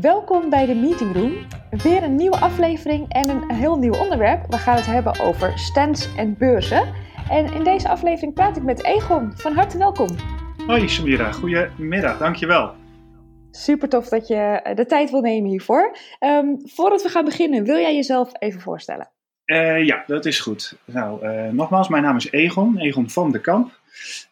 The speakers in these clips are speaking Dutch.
Welkom bij de Meeting Room. Weer een nieuwe aflevering en een heel nieuw onderwerp. We gaan het hebben over stands en beurzen. En in deze aflevering praat ik met Egon. Van harte welkom. Hoi Samira, goedemiddag, dankjewel. Super tof dat je eh, de tijd wil nemen hiervoor. Um, voordat we gaan beginnen, wil jij jezelf even voorstellen? Uh, ja, dat is goed. Nou, uh, nogmaals, mijn naam is Egon, Egon van de Kamp.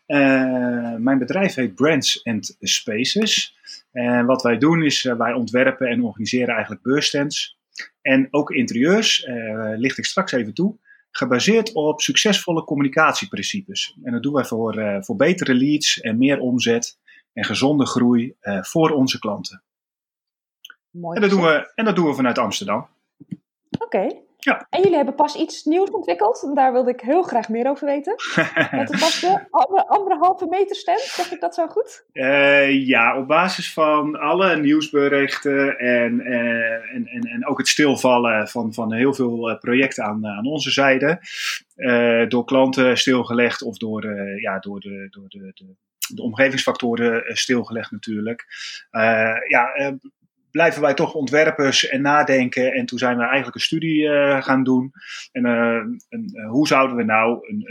Uh, mijn bedrijf heet Brands and Spaces. En wat wij doen is, wij ontwerpen en organiseren eigenlijk beursstands. En ook interieurs, licht ik straks even toe, gebaseerd op succesvolle communicatieprincipes. En dat doen wij voor, voor betere leads en meer omzet en gezonde groei voor onze klanten. Mooi. En dat, doen we, en dat doen we vanuit Amsterdam. Oké. Okay. Ja. En jullie hebben pas iets nieuws ontwikkeld. En daar wilde ik heel graag meer over weten. Met de vaste anderhalve meter stand. Zeg ik dat zo goed? Uh, ja, op basis van alle nieuwsberichten en, uh, en, en, en ook het stilvallen van, van heel veel eh, projecten aan, aan onze zijde. door klanten stilgelegd of door, ja, door, de, door de, de, de omgevingsfactoren stilgelegd natuurlijk. ja, blijven wij toch ontwerpers en nadenken. En toen zijn we eigenlijk een studie uh, gaan doen. En een, uh, hoe zouden we nou, een,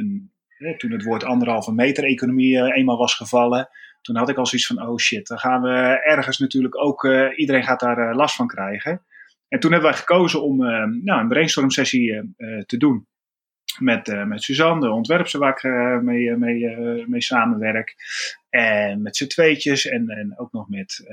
een, toen het woord anderhalve meter economie eenmaal was gevallen, toen had ik al zoiets van, oh shit, dan gaan we ergens natuurlijk ook, iedereen gaat daar last van krijgen. En toen hebben wij gekozen om nou, een brainstorm sessie te doen met, met Suzanne, de ontwerpster waar ik mee, mee, mee samenwerk. En met z'n tweetjes en, en ook nog met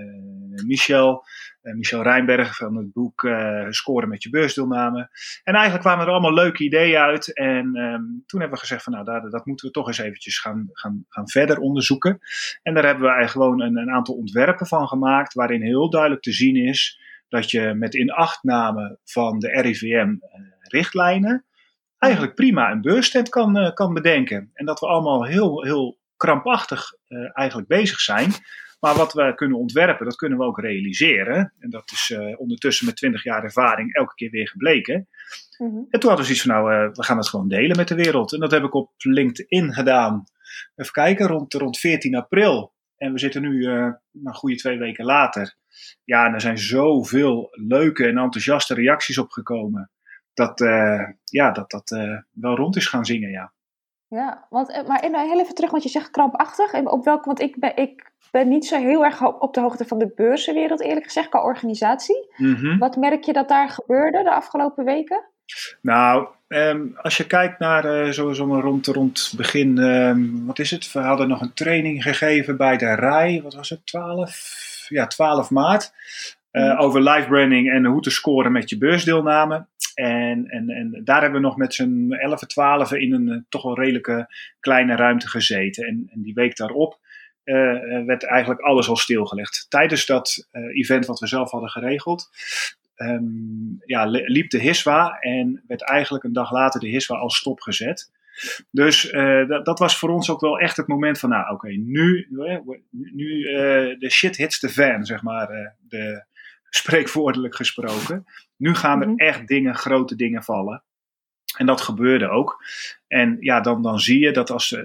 Michel. Michel Rijnberg van het boek Scoren met je beursdeelname. En eigenlijk kwamen er allemaal leuke ideeën uit. En um, toen hebben we gezegd van nou, dat, dat moeten we toch eens eventjes gaan, gaan, gaan verder onderzoeken. En daar hebben wij gewoon een, een aantal ontwerpen van gemaakt. Waarin heel duidelijk te zien is dat je met inachtname van de RIVM richtlijnen eigenlijk prima een beursstand kan, kan bedenken. En dat we allemaal heel, heel krampachtig uh, eigenlijk bezig zijn. Maar wat we kunnen ontwerpen, dat kunnen we ook realiseren. En dat is uh, ondertussen met 20 jaar ervaring elke keer weer gebleken. Mm -hmm. En toen hadden we zoiets van, nou, we gaan het gewoon delen met de wereld. En dat heb ik op LinkedIn gedaan. Even kijken, rond, rond 14 april. En we zitten nu een goede twee weken later. Ja, en er zijn zoveel leuke en enthousiaste reacties opgekomen dat, uh, ja, dat, dat wel rond is gaan zingen, ja. Ja, want, eh, maar heel even terug, want je zegt krampachtig. Op welke, want ik ben, ik ben niet zo heel erg op de hoogte van de beurzenwereld, eerlijk gezegd, qua organisatie. Mm -hmm. Wat merk je dat daar gebeurde de afgelopen weken? Nou, um, als je kijkt naar uh, zo, zo rond, rond begin, um, wat is het? We hadden nog een training gegeven bij de RAI, wat was het, 12? Ja, 12 maart. Uh, over live branding en hoe te scoren met je beursdeelname. En, en, en daar hebben we nog met z'n 11, 12 in een uh, toch wel redelijke kleine ruimte gezeten. En, en die week daarop uh, werd eigenlijk alles al stilgelegd. Tijdens dat event wat we zelf hadden geregeld, um, ja, liep de HISWA en werd eigenlijk een dag later de HISWA al stopgezet. Dus dat, dat, was voor ons ook wel echt het moment van, nou oké, okay, nu, nu de shit hits the fan, zeg maar. de, spreekwoordelijk gesproken. Nu gaan er mhm. echt dingen, grote dingen vallen. En dat gebeurde ook. En ja, dan, dan zie je dat als uh,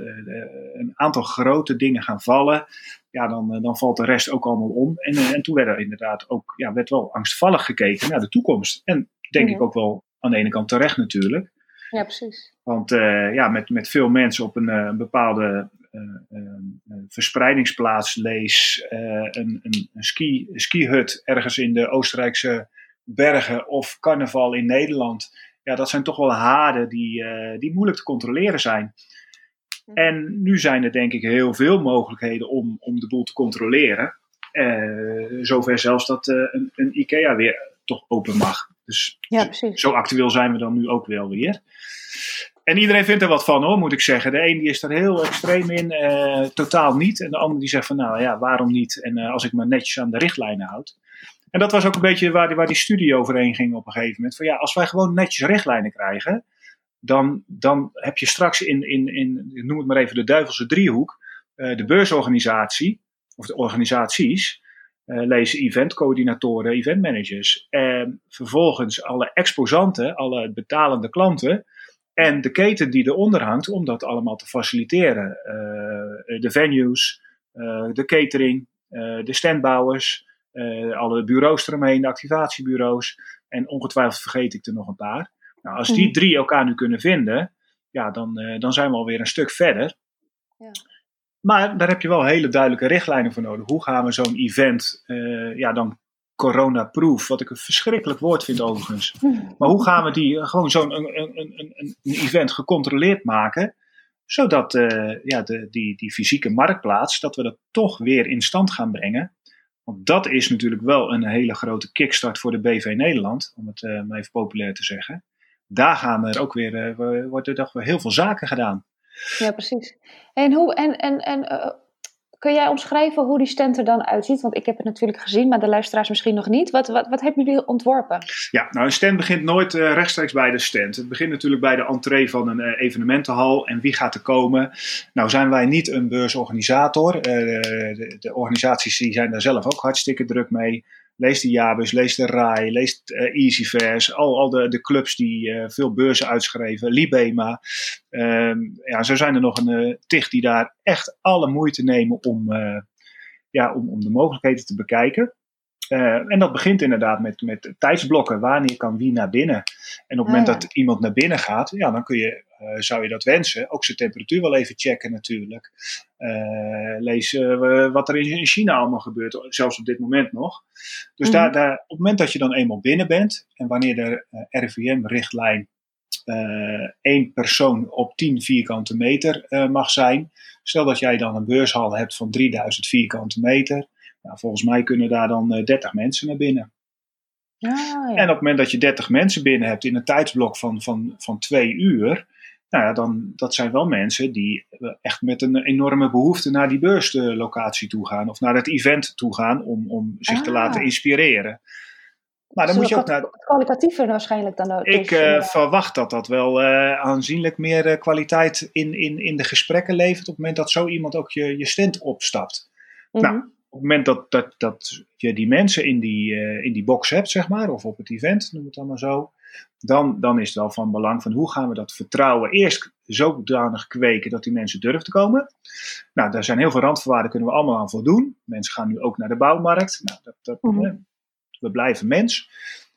een aantal grote dingen gaan vallen, ja, dan, uh, dan valt de rest ook allemaal om. En, uh, en toen werd er inderdaad ook, ja, werd wel angstvallig gekeken naar de toekomst. En denk ik mhm. ook wel aan de ene kant terecht natuurlijk. Ja, precies. Want ja, met, met veel mensen op een, een bepaalde verspreidingsplaats lees een, een, een ski, skihut ergens in de Oostenrijkse bergen of carnaval in Nederland. Ja, dat zijn toch wel haarden die, die moeilijk te controleren zijn. Mhm. En nu zijn er denk ik heel veel mogelijkheden om, om de boel te controleren. Uh, zover zelfs dat uh, een, een, IKEA weer toch open mag. Dus ja, precies. zo actueel zijn we dan nu ook wel weer. En iedereen vindt er wat van hoor, moet ik zeggen. De een die is er heel extreem in, totaal niet. En de ander die zegt van nou ja, waarom niet? En als ik me netjes aan de richtlijnen houd. En dat was ook een beetje waar die, waar die studie overheen ging op een gegeven moment. Van ja, als wij gewoon netjes richtlijnen krijgen, dan, dan heb je straks in, in, in, noem het maar even de duivelse driehoek, uh, de beursorganisatie, of de organisaties, uh, lezen eventcoördinatoren, eventmanagers, en vervolgens alle exposanten, alle betalende klanten, en de keten die eronder hangt om dat allemaal te faciliteren. Uh, de venues, de catering, de standbouwers, alle bureaus eromheen, de activatiebureaus. En ongetwijfeld vergeet ik er nog een paar. Nou, als die mhm. drie elkaar nu kunnen vinden, ja, dan, dan zijn we alweer een stuk verder. Ja. Maar daar heb je wel hele duidelijke richtlijnen voor nodig. Hoe gaan we zo'n event ja, dan corona-proof, wat ik een verschrikkelijk woord vind overigens. Maar hoe gaan we die gewoon zo'n een, een, een, een, event gecontroleerd maken, zodat uh, ja, de, die, die fysieke marktplaats, dat we dat toch weer in stand gaan brengen. Want dat is natuurlijk wel een hele grote kickstart voor de BV Nederland, om het maar even populair te zeggen. Daar gaan er ook weer, uh, worden toch weer heel veel zaken gedaan. Ja, precies. En, hoe, en, en, en Kun jij omschrijven hoe die stand er dan uitziet? Want ik heb het natuurlijk gezien, maar de luisteraars misschien nog niet. Wat, wat, wat hebben jullie ontworpen? Ja, nou een stand begint nooit uh, rechtstreeks bij de stand. Het begint natuurlijk bij de entree van een uh, evenementenhal en wie gaat er komen. Nou zijn wij niet een beursorganisator. De, de, organisaties die zijn daar zelf ook hartstikke druk mee. Lees de Jabus, lees de RAI, lees uh, Easyverse, al, al de, de clubs die uh, veel beurzen uitschreven, Libema. Um, ja, zo zijn er nog een uh, die daar echt alle moeite nemen om, ja, om, om de mogelijkheden te bekijken. En dat begint inderdaad met, met tijdsblokken. Wanneer kan wie naar binnen? En op het moment ah, dat iemand naar binnen gaat, ja, dan kun je uh, zou je dat wensen. Ook zijn temperatuur wel even checken natuurlijk. Uh, lees wat er in China allemaal gebeurt, zelfs op dit moment nog. Dus daar, mhm. daar, op het moment dat je dan eenmaal binnen bent en wanneer de RIVM-richtlijn één persoon op 10 vierkante meter mag zijn. Stel dat jij dan een beurshal hebt van 3000 vierkante meter. Nou, volgens mij kunnen daar dan 30 mensen naar binnen. ja. En op het moment dat je 30 mensen binnen hebt in een tijdsblok van, van, van twee uur, nou ja, dan, dat zijn wel mensen die echt met een enorme behoefte naar die beurslocatie toe gaan. Of naar het event toe gaan om, om zich te laten ah. inspireren. Maar dan moet je ook naar. Kwalitatiever waarschijnlijk dan ook. Ik uh, verwacht dat dat wel uh, aanzienlijk meer uh, kwaliteit in, in, in de gesprekken levert. op het moment dat zo iemand ook je, je stand opstapt. Mm Nou, op het moment dat, dat, dat je die mensen in die, in die box hebt, zeg maar, of op het event, noem het dan maar zo dan, dan is het wel van belang van hoe gaan we dat vertrouwen eerst zodanig kweken dat die mensen durven te komen. Nou, daar zijn heel veel randvoorwaarden, kunnen we allemaal aan voldoen. Mensen gaan nu ook naar de bouwmarkt. Nou, dat, dat, mhm. we blijven mens.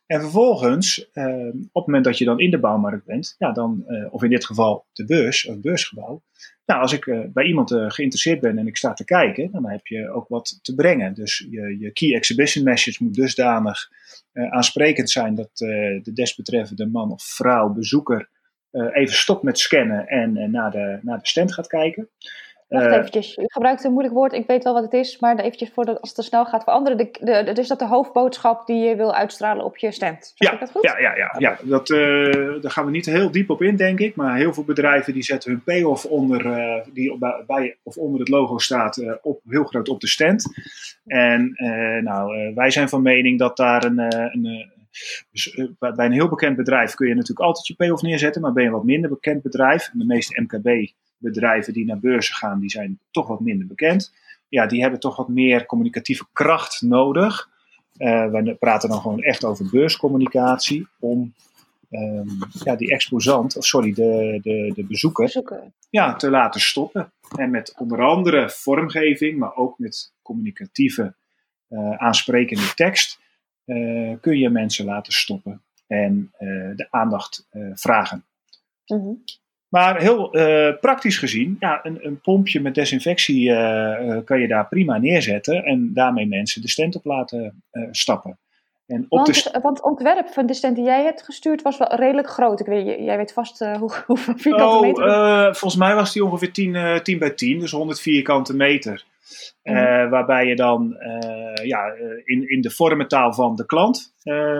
En vervolgens, eh, op het moment dat je dan in de bouwmarkt bent, ja, dan, eh, of in dit geval de beurs, of beursgebouw. Nou, als ik uh, bij iemand uh, geïnteresseerd ben en ik sta te kijken, dan heb je ook wat te brengen. Dus je, je key exhibition message moet dusdanig uh, aansprekend zijn dat de desbetreffende man of vrouw, bezoeker, even stopt met scannen en naar, de, naar de stand gaat kijken. Wacht uh, eventjes, u gebruikt een moeilijk woord, ik weet wel wat het is, maar eventjes voor als het te snel gaat veranderen. De, de, is dat de hoofdboodschap die je wil uitstralen op je stand? ja, dat goed? ja, ja, ja, ja. Dat, uh, daar gaan we niet heel diep op in, denk ik. Maar heel veel bedrijven die zetten hun payoff onder, uh, die op, bij, of onder het logo staat, op, heel groot op de stand. En nou, wij zijn van mening dat daar een, een dus bij een heel bekend bedrijf kun je natuurlijk altijd je payoff neerzetten, maar ben je een wat minder bekend bedrijf, de meeste MKB bedrijven die naar beurzen gaan, die zijn toch wat minder bekend. Ja, die hebben toch wat meer communicatieve kracht nodig. Uh, we praten dan gewoon echt over beurscommunicatie om um, ja, die exposant, of sorry, de, de, de bezoeker, Ja, te laten stoppen. En met onder andere vormgeving, maar ook met communicatieve uh, aansprekende tekst, uh, kun je mensen laten stoppen en de aandacht vragen. Mm maar heel uh, praktisch gezien, ja, een, een, pompje met desinfectie uh, kan je daar prima neerzetten en daarmee mensen de stent op laten stappen. En op want, de want het ontwerp van de stent die jij hebt gestuurd was wel redelijk groot. Ik weet, jij weet vast hoe, hoeveel vierkante oh, meter. volgens mij was die ongeveer 10, 10 bij 10, dus 100 vierkante meter. Uh, waarbij je dan uh, ja, in, in de vormentaal van de klant,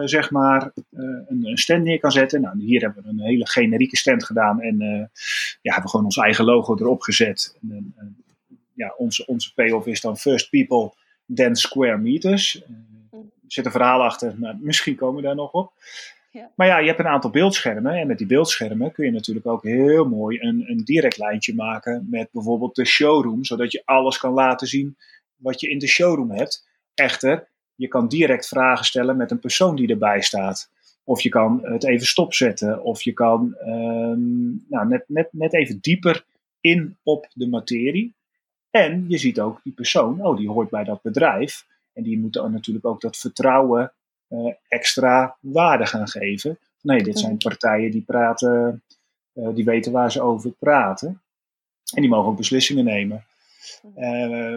zeg maar, een, een, stand neer kan zetten. Nou, hier hebben we een hele generieke stand gedaan en ja, hebben we gewoon ons eigen logo erop gezet. En, ja, onze, onze payoff is dan First People, then Square Meters. Er zit een verhaal achter, maar misschien komen we daar nog op. Maar ja, je hebt een aantal beeldschermen. En met die beeldschermen kun je natuurlijk ook heel mooi een, een direct lijntje maken met bijvoorbeeld de showroom. Zodat je alles kan laten zien wat je in de showroom hebt. Echter, je kan direct vragen stellen met een persoon die erbij staat. Of je kan het even stopzetten. Of je kan um, nou, net, net, net even dieper in op de materie. En je ziet ook die persoon, oh, die hoort bij dat bedrijf. En die moeten natuurlijk ook dat vertrouwen extra waarde gaan geven. Nee, dit zijn partijen die praten, die weten waar ze over praten. En die mogen ook beslissingen nemen.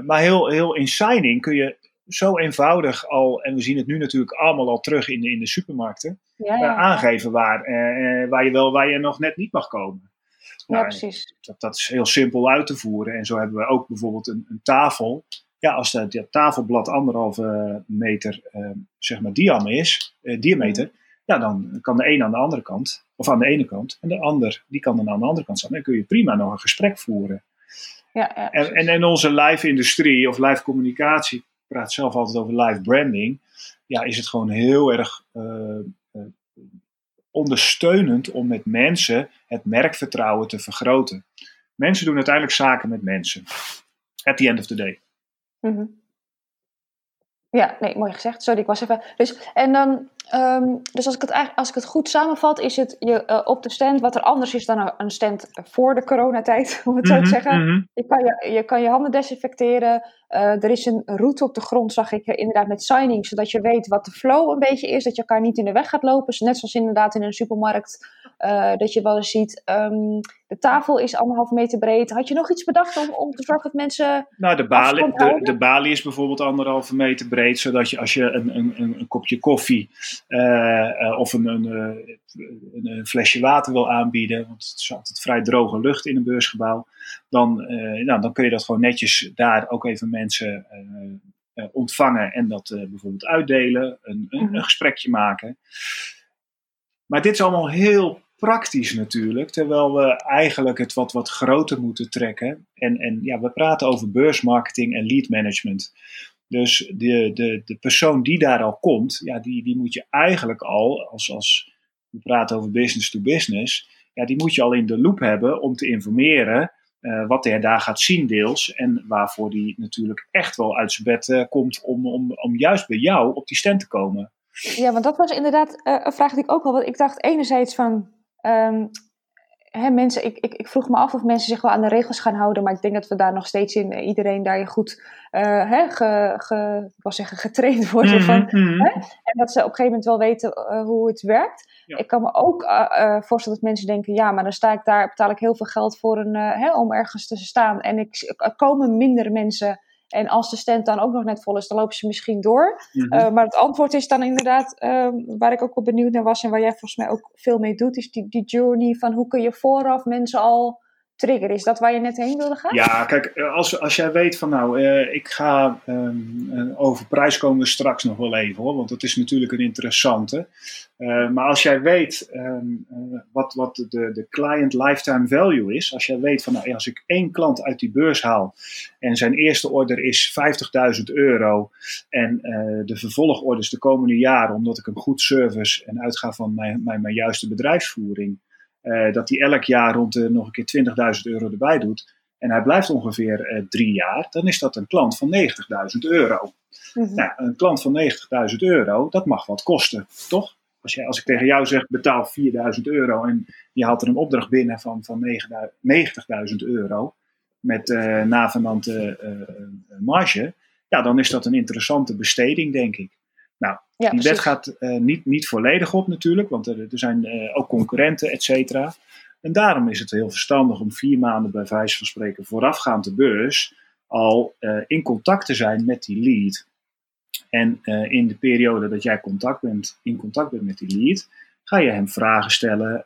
maar heel, heel in signing kun je zo eenvoudig al, en we zien het nu natuurlijk allemaal al terug in de, in de supermarkten, ja, ja, aangeven waar, waar je wel, waar je nog net niet mag komen ja, nou, precies. Dat, dat is heel simpel uit te voeren. En zo hebben we ook bijvoorbeeld een, een tafel. Ja, als dat, dat tafelblad anderhalve meter uh, zeg maar diameter is, uh, diameter, mhm. ja, dan kan de een aan de andere kant, of aan de ene kant, en de ander, die kan dan aan de andere kant staan. Dan kun je prima nog een gesprek voeren. Ja, ja, en, en in onze live-industrie of live-communicatie, ik praat zelf altijd over live branding, ja, is het gewoon heel erg uh, ondersteunend om met mensen het merkvertrouwen te vergroten. Mensen doen uiteindelijk zaken met mensen. At the end of the day. Mhm. Ja, nee, mooi gezegd. Sorry, ik was even. Dus, en dan, um, dus als ik, het, als ik het goed samenvat, is het je, uh, op de stand wat er anders is dan een stand voor de coronatijd, om het zo te mhm, zeggen. Mhm. je, kan je, je kan je handen desinfecteren. Uh, er is een route op de grond, zag ik inderdaad met signing, zodat je weet wat de flow een beetje is, dat je elkaar niet in de weg gaat lopen. net zoals inderdaad in een supermarkt, uh, dat je wel eens ziet, um, de tafel is anderhalf meter breed. Had je nog iets bedacht om, om te zorgen dat mensen. Nou, de balie, de, de balie is bijvoorbeeld anderhalve meter breed, zodat je als je een, een, een kopje koffie of een, een, een, flesje water wil aanbieden, want het is altijd vrij droge lucht in een beursgebouw, dan, nou, dan kun je dat gewoon netjes daar ook even mensen ontvangen en dat bijvoorbeeld uitdelen, een, een, mhm. een gesprekje maken. Maar dit is allemaal heel praktisch natuurlijk, terwijl we eigenlijk het wat, wat groter moeten trekken. En, en ja, we praten over beursmarketing en lead management. Dus de, de, de persoon die daar al komt, ja, die, die moet je eigenlijk al, als, als we praten over business to business, ja, die moet je al in de loop hebben om te informeren uh, wat hij daar gaat zien deels. En waarvoor die natuurlijk echt wel uit zijn bed uh, komt om, om, om juist bij jou op die stand te komen. Ja, want dat was inderdaad uh, een vraag die ik ook al. Want ik dacht enerzijds van Um, hè, mensen, ik, ik, ik, vroeg me af of mensen zich wel aan de regels gaan houden, maar ik denk dat we daar nog steeds in, eh, iedereen daar je goed uh, hè, ge, ge, ik zeggen, getraind worden. van, mhm. hè? En dat ze op een gegeven moment wel weten uh, hoe het werkt. Ik kan me ook uh, voorstellen dat mensen denken, ja, maar dan sta ik daar, betaal ik heel veel geld voor een, hè, om ergens te staan. En ik, er komen minder mensen en als de stand dan ook nog net vol is, dan lopen ze misschien door. Mhm. Eh, maar het antwoord is dan inderdaad, ehm, waar ik ook wel benieuwd naar was en waar jij volgens mij ook veel mee doet, is die, die journey van hoe kun je vooraf mensen al trigger. Is dat waar je net heen wilde gaan? Ja, kijk, eh, als, als jij weet van nou, uh, ik ga um, over prijs komen straks nog wel even hoor, want dat is natuurlijk een interessante. Maar als jij weet um, wat, wat de, de client lifetime value is, als jij weet van nou, als ik één klant uit die beurs haal en zijn eerste order is 50.000 euro en de vervolgorders de komende jaren, omdat ik een goed service en uitga van mijn, mijn, mijn juiste bedrijfsvoering, uh, dat hij elk jaar rond de nog een keer 20.000 euro erbij doet. En hij blijft ongeveer uh, drie jaar, dan is dat een klant van 90.000 euro. Mm Nou, een klant van 90.000 euro, dat mag wat kosten, toch? Als, jij, als ik tegen jou zeg, betaal 4.000 euro en je haalt er een opdracht binnen van, van 90.000 euro met uh, navenante marge, ja, dan is dat een interessante besteding, denk ik. Nou, die wet gaat uh, niet, niet volledig op natuurlijk, want er, er zijn uh, ook concurrenten, et cetera. En daarom is het heel verstandig om vier maanden bij wijze van spreken voorafgaand de beurs al uh, in contact te zijn met die lead. En in de periode dat jij contact bent, in contact bent met die lead, ga je hem vragen stellen,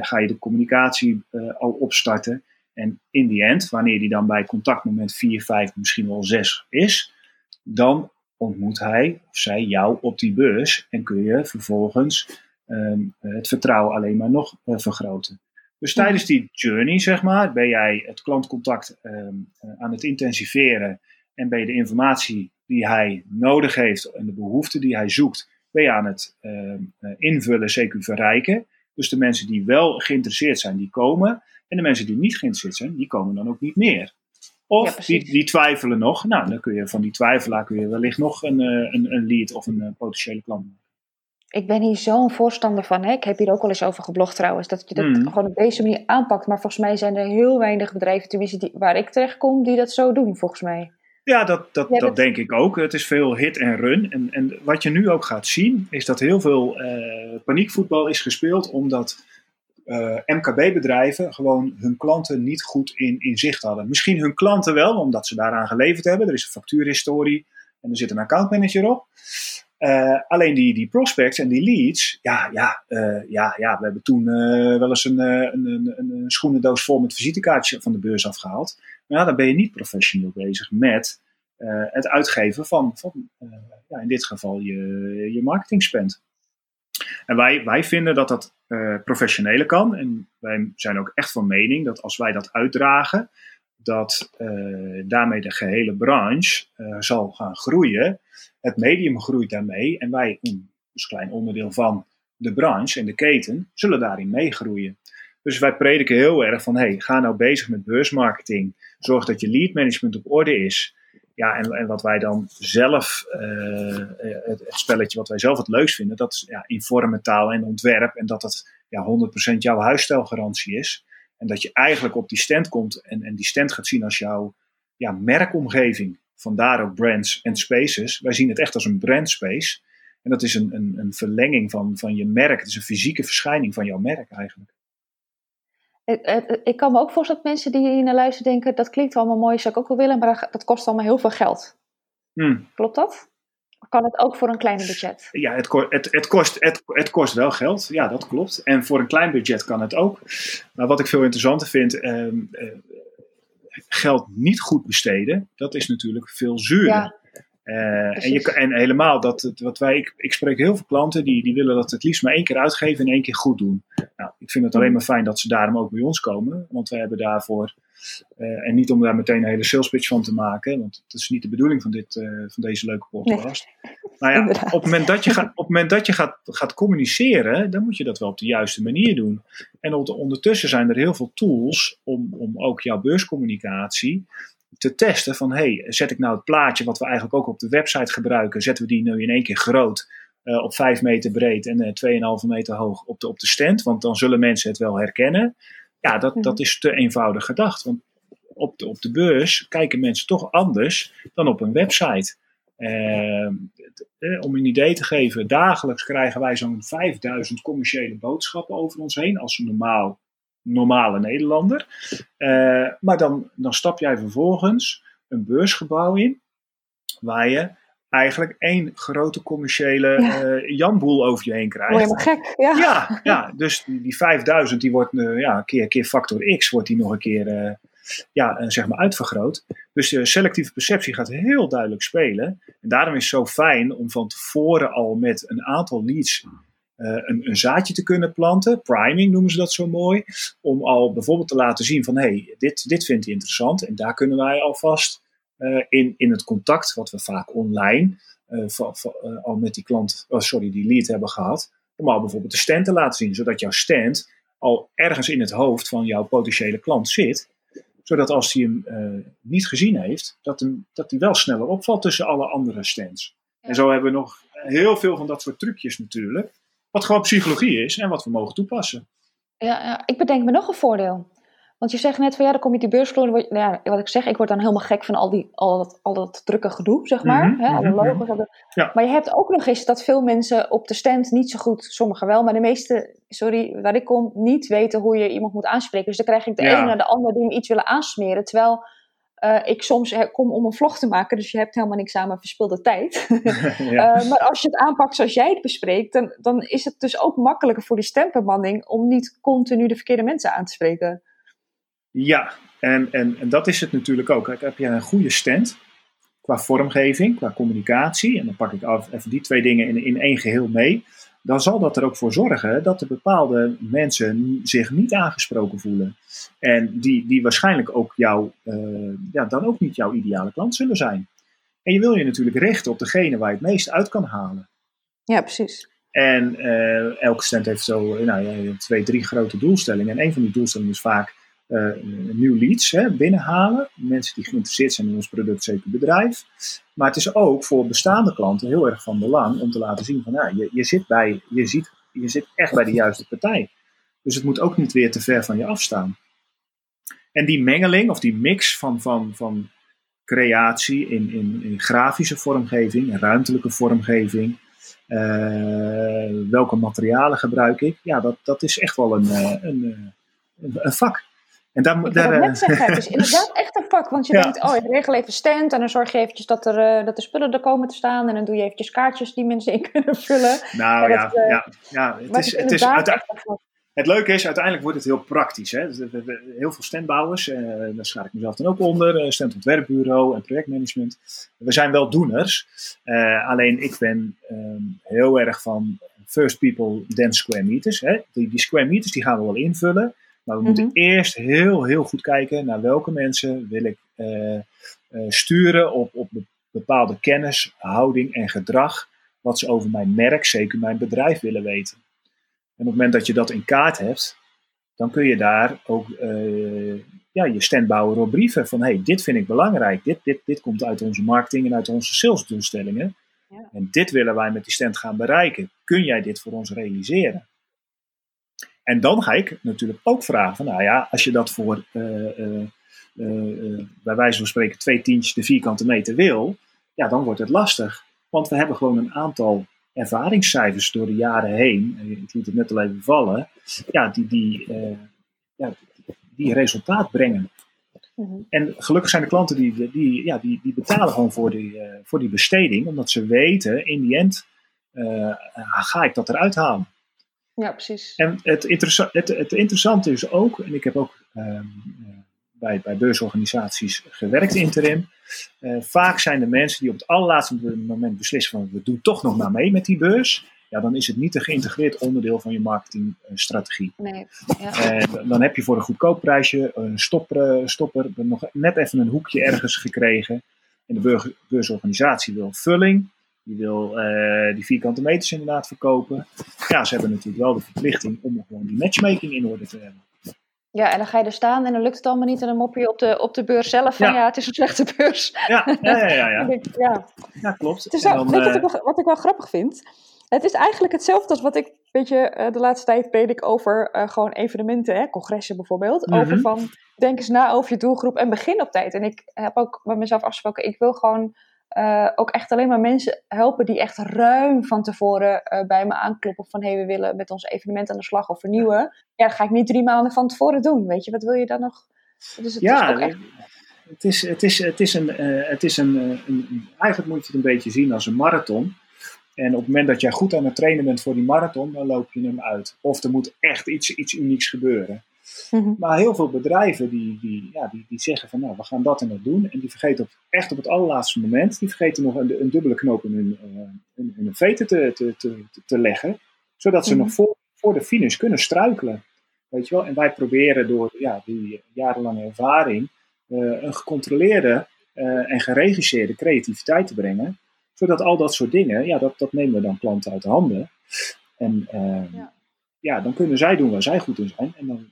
ga je de communicatie al opstarten. En in die end, wanneer die dan bij contactmoment 4, 5, misschien wel 6 is, dan ontmoet hij of zij jou op die beurs en kun je vervolgens um, het vertrouwen alleen maar nog uh, vergroten. Dus tijdens die journey, zeg maar, ben jij het klantcontact um, aan het intensiveren en ben je de informatie die hij nodig heeft en de behoeften die hij zoekt, ben je aan het um, invullen, zeker verrijken. Dus de mensen die wel geïnteresseerd zijn, die komen. En de mensen die niet geïnteresseerd zijn, die komen dan ook niet meer. Of die, die twijfelen nog. Nou, dan kun je van die twijfelaar kun je wellicht nog een, eh, een, een lead of een eh, potentiële klant maken. Ik ben hier zo'n voorstander van. Hè? Ik heb hier ook al eens over geblogd trouwens. Dat je dat mm. gewoon op deze manier aanpakt. Maar volgens mij zijn er heel weinig bedrijven, tenminste die, waar ik terecht kom, die dat zo doen, volgens mij. Ja, dat, dat, dat denk ik ook. Het is veel hit en run. En, en wat je nu ook gaat zien, is dat heel veel uh, paniekvoetbal is gespeeld omdat uh, MKB-bedrijven gewoon hun klanten niet goed in, in zicht hadden. Misschien hun klanten wel, omdat ze daaraan geleverd hebben. Er is een factuurhistorie en er zit een accountmanager op. Uh, alleen die, die prospects en die leads, ja, ja, uh, ja, ja we hebben toen wel eens een, een, een, een, schoenendoos vol met visitekaartjes van de beurs afgehaald. Maar ja, dan ben je niet professioneel bezig met het uitgeven van, van ja, in dit geval je, je marketing spend. En wij, wij vinden dat dat professioneler kan. En wij zijn ook echt van mening dat als wij dat uitdragen, dat daarmee de gehele branche zal gaan groeien het medium groeit daarmee en wij, een dus klein onderdeel van de branche en de keten, zullen daarin meegroeien. Dus wij prediken heel erg van, hey, ga nou bezig met beursmarketing. Zorg dat je lead management op orde is. Ja, en, en wat wij dan zelf, uh, het, het, spelletje wat wij zelf het leukst vinden, dat is ja, informe taal en ontwerp. En dat dat ja, 100% jouw huisstijlgarantie is. En dat je eigenlijk op die stand komt en, en die stand gaat zien als jouw ja, merkomgeving. Vandaar ook brands en spaces. Wij zien het echt als een brandspace. En dat is een, een, een verlenging van, van je merk. Het is een fysieke verschijning van jouw merk eigenlijk. Ik kan me ook voorstellen dat mensen die hier naar luisteren denken: dat klinkt allemaal mooi, zou ik ook wel willen, maar dat kost allemaal heel veel geld. Hmm. Klopt dat? Of kan het ook voor een kleiner budget? Ja, het, het, het, kost, het, het kost wel geld. Ja, dat klopt. En voor een klein budget kan het ook. Maar wat ik veel interessanter vind, ehm, eh, geld niet goed besteden, dat is natuurlijk veel zuurder. Uh, en, je, en helemaal, dat, wat wij, ik, ik spreek heel veel klanten die, die willen dat het liefst maar één keer uitgeven en één keer goed doen. Nou, ik vind het alleen maar fijn dat ze daarom ook bij ons komen, want we hebben daarvoor uh, en niet om daar meteen een hele sales pitch van te maken, want dat is niet de bedoeling van, dit, uh, van deze leuke podcast. Nee, nou ja, op het moment dat je, gaat, op het moment dat je gaat, gaat communiceren, dan moet je dat wel op de juiste manier doen. En ondertussen zijn er heel veel tools om, om ook jouw beurscommunicatie te testen van hey, zet ik nou het plaatje wat we eigenlijk ook op de website gebruiken, zetten we die nu in één keer groot uh, op 5 meter breed en uh, 2,5 meter hoog op de, op de stand, want dan zullen mensen het wel herkennen. Ja, dat, dat is te eenvoudig gedacht. Want op de, op de beurs kijken mensen toch anders dan op een website. Uh, om een idee te geven, dagelijks krijgen wij zo'n 5000 commerciële boodschappen over ons heen als een normaal, normale Nederlander. Uh, maar dan, dan stap jij vervolgens een beursgebouw in waar je eigenlijk één grote commerciële ja. uh, janboel over je heen krijgt. Gek, ja. Ja, ja dus die, die 5000 die wordt uh, ja, keer, keer factor x wordt die nog een keer ja, zeg maar uitvergroot. Dus de selectieve perceptie gaat heel duidelijk spelen. En daarom is het zo fijn om van tevoren al met een aantal leads een, een, zaadje te kunnen planten. Priming noemen ze dat zo mooi. Om al bijvoorbeeld te laten zien van hé, hey, dit, dit vindt hij interessant. En daar kunnen wij alvast uh, in, in het contact, wat we vaak online uh, al met die klant, oh, sorry, die lead hebben gehad, om al bijvoorbeeld de stand te laten zien, zodat jouw stand al ergens in het hoofd van jouw potentiële klant zit, zodat als hij hem niet gezien heeft, dat hij dat wel sneller opvalt tussen alle andere stands. En zo hebben we nog heel veel van dat soort trucjes natuurlijk, wat gewoon psychologie is en wat we mogen toepassen. Ja, ja, ik bedenk me nog een voordeel. Want je zegt net van ja, dan kom je die beursvloer. Nou ja, wat ik zeg, ik word dan helemaal gek van al, die, al, dat, al dat drukke gedoe, zeg maar. Mm -hmm, hè, alle mhm, logos. Ja. Maar je hebt ook nog eens dat veel mensen op de stand niet zo goed, sommigen wel, maar de meeste, sorry, waar ik kom, niet weten hoe je iemand moet aanspreken. Dus dan krijg ik de ene naar de andere die me iets willen aansmeren. Terwijl uh, ik soms kom om een vlog te maken, dus je hebt helemaal niks aan mijn verspilde tijd. ja. uh, maar als je het aanpakt zoals jij het bespreekt, dan, dan is het dus ook makkelijker voor die stempermanning om niet continu de verkeerde mensen aan te spreken. Ja, en, en, en dat is het natuurlijk ook. Kijk, heb je een goede stand qua vormgeving, qua communicatie, en dan pak ik af, even die twee dingen in, in één geheel mee, dan zal dat er ook voor zorgen dat er bepaalde mensen zich niet aangesproken voelen. En die, die waarschijnlijk ook jou, uh, ja, dan ook niet jouw ideale klant zullen zijn. En je wil je natuurlijk richten op degene waar je het meest uit kan halen. Ja, precies. En uh, elke stand heeft zo nou, twee, drie grote doelstellingen. En een van die doelstellingen is vaak uh, nieuw leads hè, binnenhalen. Mensen die geïnteresseerd zijn in ons product, zeker bedrijf. Maar het is ook voor bestaande klanten heel erg van belang om te laten zien van ja, je, je, zit bij, je, ziet, je zit echt bij de juiste partij. Dus het moet ook niet weer te ver van je afstaan. En die mengeling of die mix van, van, van creatie, in, in, in grafische vormgeving, in ruimtelijke vormgeving. welke materialen gebruik ik? Ja, dat, dat is echt wel een, een, een vak. En daar, ik daar, net zeggen, het is inderdaad echt een vak. Want je denkt, oh, ik regel even stand en dan zorg je eventjes dat, er, dat de spullen er komen te staan. En dan doe je eventjes kaartjes die mensen in kunnen vullen. Nou ja, ja, ja, het is, het is uiteindelijk... Het leuke is, uiteindelijk wordt het heel praktisch. Hè? Heel veel standbouwers, eh, daar schaar ik mezelf dan ook onder, standontwerpbureau en projectmanagement. We zijn wel doeners, alleen ik ben um, heel erg van first people, then square meters. Hè? Die, die square meters die gaan we wel invullen, maar we moeten mhm. eerst heel, heel goed kijken naar welke mensen wil ik sturen op, op bepaalde kennis, houding en gedrag, wat ze over mijn merk, zeker mijn bedrijf willen weten. En op het moment dat je dat in kaart hebt, dan kun je daar ook uh, ja, je standbouwer op brieven van hey, dit vind ik belangrijk, dit, dit, dit komt uit onze marketing en uit onze salesdoelstellingen. Ja. En dit willen wij met die stand gaan bereiken. Kun jij dit voor ons realiseren? En dan ga ik natuurlijk ook vragen: van, nou ja, als je dat voor uh, uh, bij wijze van spreken twee tientjes de vierkante meter wil, ja, dan wordt het lastig. Want we hebben gewoon een aantal ervaringscijfers door de jaren heen, ik liet het net al even vallen, ja, die, die, ja, die resultaat brengen. Mhm. En gelukkig zijn de klanten die, die, ja, die, die betalen gewoon voor die, voor die besteding, omdat ze weten, in die end ga ik dat eruit halen. Ja, precies. En het, interessa het, het interessante is ook, en ik heb ook uh, bij, bij beursorganisaties gewerkt interim. Uh, vaak zijn de mensen die op het allerlaatste moment beslissen van we doen toch nog maar mee met die beurs. Ja, dan is het niet een geïntegreerd onderdeel van je marketingstrategie. Nee, ja. dan heb je voor een goedkoop prijsje een stopper, stopper nog net even een hoekje ergens gekregen. En de beursorganisatie wil vulling. Die wil uh, die vierkante meters inderdaad verkopen. Ja, ze hebben natuurlijk wel de verplichting om gewoon die matchmaking in orde te hebben. Ja, en dan ga je er staan en dan lukt het allemaal niet. En dan mop je op de, op de beurs zelf van ja, het is een slechte beurs. Ja, ja, ja. Ja, ja. ja. ja klopt. Het is weet je wat, ik wel, wat ik wel grappig vind? Het is eigenlijk hetzelfde als wat ik, weet je, uh, de laatste tijd predik over uh, gewoon evenementen, hè, congressen bijvoorbeeld. Mm -hmm. Over van, denk eens na over je doelgroep en begin op tijd. En ik heb ook met mezelf afgesproken, ik wil gewoon uh, ook echt alleen maar mensen helpen die echt ruim van tevoren uh, bij me aankloppen van hé, hey, we willen met ons evenement aan de slag of vernieuwen. Ja, dat ga ik niet drie maanden van tevoren doen. Weet je, wat wil je dan nog? Dus het ja, is echt... het, is, het, is, het is, een, uh, het is een, een, eigenlijk moet je het een beetje zien als een marathon. En op het moment dat jij goed aan het trainen bent voor die marathon, dan loop je hem uit. Of er moet echt iets, iets unieks gebeuren. Mhm. Maar heel veel bedrijven die, die, ja, die, die zeggen van nou, we gaan dat en dat doen. En die vergeten op, echt op het allerlaatste moment, die vergeten nog een, een dubbele knoop in hun, uh, in, in hun veten te, te, te, te leggen. Zodat ze mhm. nog voor, voor de finish kunnen struikelen. Weet je wel? En wij proberen door ja, die jarenlange ervaring uh, een gecontroleerde uh, en geregisseerde creativiteit te brengen. Zodat al dat soort dingen, ja, dat, dat nemen we dan klanten uit de handen. En ja ja, dan kunnen zij doen waar zij goed in zijn. En dan,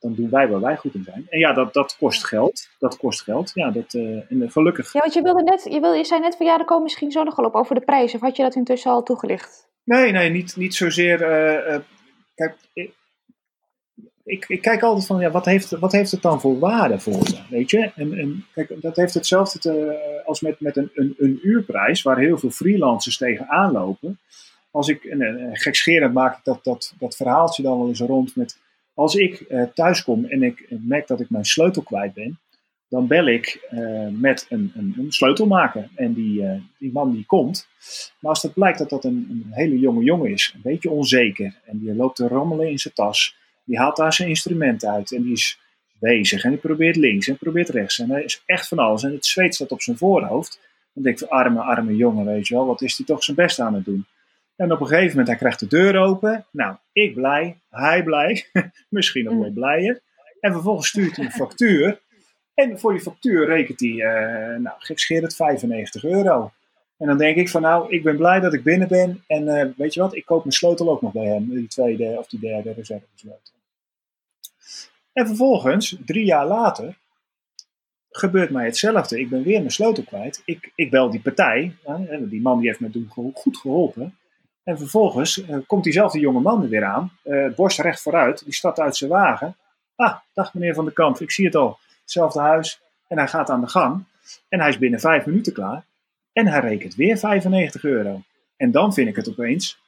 dan doen wij waar wij goed in zijn. En ja, dat, dat kost geld. Dat kost geld. Ja, dat, uh, en gelukkig. Ja, want je wilde net, je, wilde, je zei net van ja, er komen misschien zo nog wel op over de prijs. Of had je dat intussen al toegelicht? Nee, nee, niet, niet zozeer. Uh, kijk, ik, ik, ik, kijk altijd van ja, wat heeft, wat heeft het dan voor waarde voor me? Weet je? En, en kijk, dat heeft hetzelfde te, als met, met een, een, een uurprijs, waar heel veel freelancers tegenaan lopen als ik, en, gekscherend maak ik dat, dat, dat verhaaltje dan wel eens rond met, als ik uh, thuis kom en ik merk dat ik mijn sleutel kwijt ben, dan bel ik met een, een, een, sleutelmaker. En die, die man die komt. Maar als het blijkt dat dat een, een, hele jonge jongen is, een beetje onzeker, en die loopt te rammelen in zijn tas, die haalt daar zijn instrument uit en die is bezig en die probeert links en probeert rechts en hij is echt van alles en het zweet staat op zijn voorhoofd. Dan denk ik, arme, arme jongen, weet je wel, wat is hij toch zijn best aan het doen? En op een gegeven moment, hij krijgt de deur open. Nou, ik blij, hij blij, misschien nog wel mm. blijer. En vervolgens stuurt hij een factuur. En voor die factuur rekent hij, uh, nou, het 95 euro. En dan denk ik van, nou, ik ben blij dat ik binnen ben. En uh, weet je wat, ik koop mijn sleutel ook nog bij hem. Die tweede of die derde reservesleutel. En vervolgens, drie jaar later, gebeurt mij hetzelfde. Ik ben weer mijn sleutel kwijt. Ik, ik bel die partij. die man die heeft me toen goed geholpen. En vervolgens uh, komt diezelfde jonge man er weer aan, uh, borst recht vooruit, die stapt uit zijn wagen. Ah, dag meneer Van de Kamp, ik zie het al. Hetzelfde huis. En hij gaat aan de gang. En hij is binnen vijf minuten klaar. En hij rekent weer 95 euro. En dan vind ik het opeens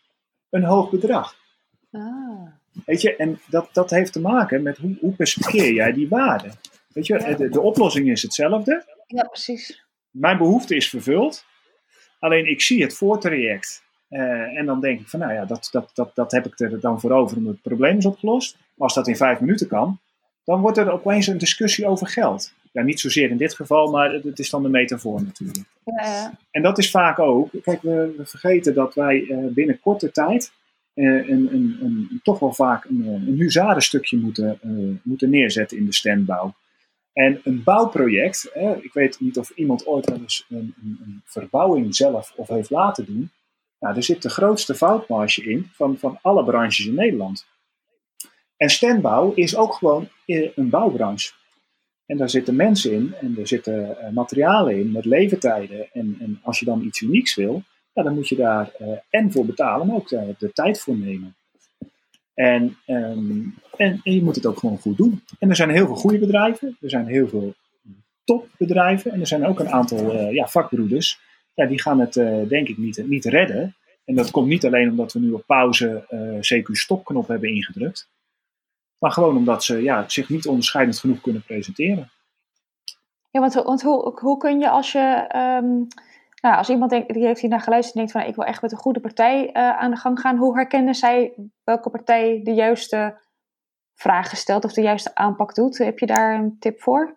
een hoog bedrag. Ah. Weet je, en dat, dat heeft te maken met hoe, hoe percipieer jij die waarde. Weet je, de, de oplossing is hetzelfde. Ja, precies. Mijn behoefte is vervuld. Alleen ik zie het voortraject. Uh, en dan denk ik van, nou ja, dat, dat, dat, dat heb ik er dan voor over omdat het probleem is opgelost. Maar als dat in vijf minuten kan, dan wordt er opeens een discussie over geld. Ja, niet zozeer in dit geval, maar het is dan de metafoor natuurlijk. Ja. En dat is vaak ook, kijk, we, we vergeten dat wij uh, binnen korte tijd uh, een, een, een, toch wel vaak een, een huzarenstukje moeten, moeten neerzetten in de standbouw. En een bouwproject, ik weet niet of iemand ooit wel eens een, een, verbouwing zelf of heeft laten doen. Nou, er zit de grootste foutmarge in van, van alle branches in Nederland. En standbouw is ook gewoon eh, een bouwbranche. En daar zitten mensen in en er zitten uh, materialen in met leeftijden. En, en als je dan iets unieks wil, ja, dan moet je daar uh, en voor betalen, maar ook de tijd voor nemen. En, um, en, en, je moet het ook gewoon goed doen. En er zijn heel veel goede bedrijven, er zijn heel veel topbedrijven en er zijn ook een aantal ja, vakbroeders. Ja, die gaan het uh, denk ik niet, niet redden. En dat komt niet alleen omdat we nu op pauze uh, CQ stopknop hebben ingedrukt. Maar gewoon omdat ze ja, zich niet onderscheidend genoeg kunnen presenteren. Ja, want, want hoe, hoe kun je als je um, nou, als iemand denkt, die heeft hier naar geluisterd en denkt van ik wil echt met een goede partij uh, aan de gang gaan, hoe herkennen zij welke partij de juiste vragen stelt of de juiste aanpak doet? Heb je daar een tip voor?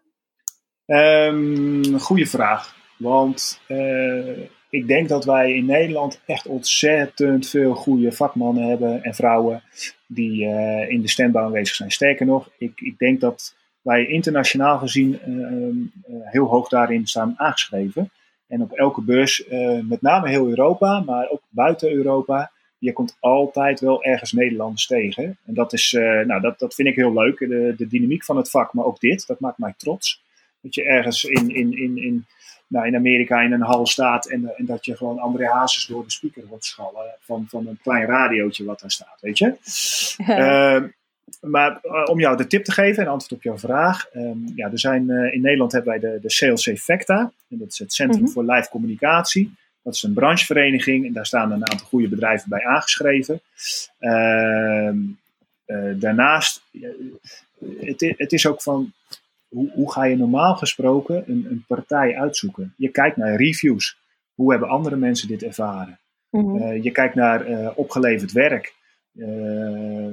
Um, goeie vraag. Want uh, ik denk dat wij in Nederland echt ontzettend veel goede vakmannen hebben en vrouwen die uh, in de stembouw aanwezig zijn. Sterker nog, ik, ik denk dat wij internationaal gezien heel hoog daarin staan aangeschreven. En op elke beurs, met name heel Europa, maar ook buiten Europa, je komt altijd wel ergens Nederlanders tegen. En dat, is, nou, dat, dat vind ik heel leuk. De, de dynamiek van het vak, maar ook dit, dat maakt mij trots. Dat je ergens in, in, in, in, nou, in Amerika in een hal staat en, en dat je gewoon André Hazes door de speaker hoort schallen van, van een klein radiootje wat daar staat, weet je. Uh, maar uh, om jou de tip te geven en antwoord op jouw vraag. Um, ja, er zijn, uh, in Nederland hebben wij de, de Sales Effecta. En dat is het Centrum mm -hmm. voor Live Communicatie. Dat is een branchevereniging en daar staan een aantal goede bedrijven bij aangeschreven. Uh, daarnaast, het, het, is ook van, hoe, hoe, ga je normaal gesproken een, een, partij uitzoeken? Je kijkt naar reviews. Hoe hebben andere mensen dit ervaren? Mm -hmm. je kijkt naar opgeleverd werk. Uh,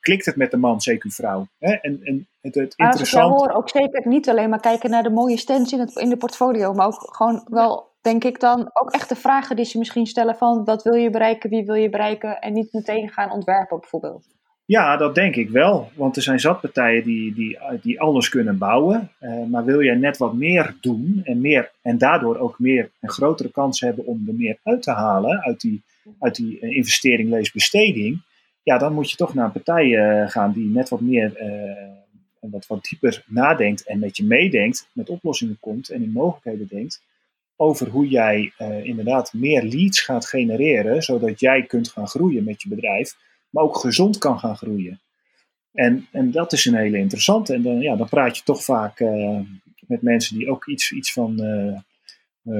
klikt het met de man, CQ vrouw. Hè? En, en het, het interessant... hoor, ook zeker niet alleen maar kijken naar de mooie stands in, het, in de portfolio, maar ook gewoon wel, denk ik dan, ook echt de vragen die ze misschien stellen van wat wil je bereiken, wie wil je bereiken en niet meteen gaan ontwerpen bijvoorbeeld. Ja, dat denk ik wel. Want er zijn zat partijen die, die, die anders kunnen bouwen. Uh, maar wil je net wat meer doen en, meer, en daardoor ook meer een grotere kans hebben om er meer uit te halen uit die, uit die investering, lees besteding ja, dan moet je toch naar een partij uh, gaan die net wat meer uh, wat, wat dieper nadenkt en met je meedenkt, met oplossingen komt en in mogelijkheden denkt over hoe jij inderdaad meer leads gaat genereren, zodat jij kunt gaan groeien met je bedrijf, maar ook gezond kan gaan groeien. En, en dat is een hele interessante. En dan, ja, dan praat je toch vaak met mensen die ook iets, iets van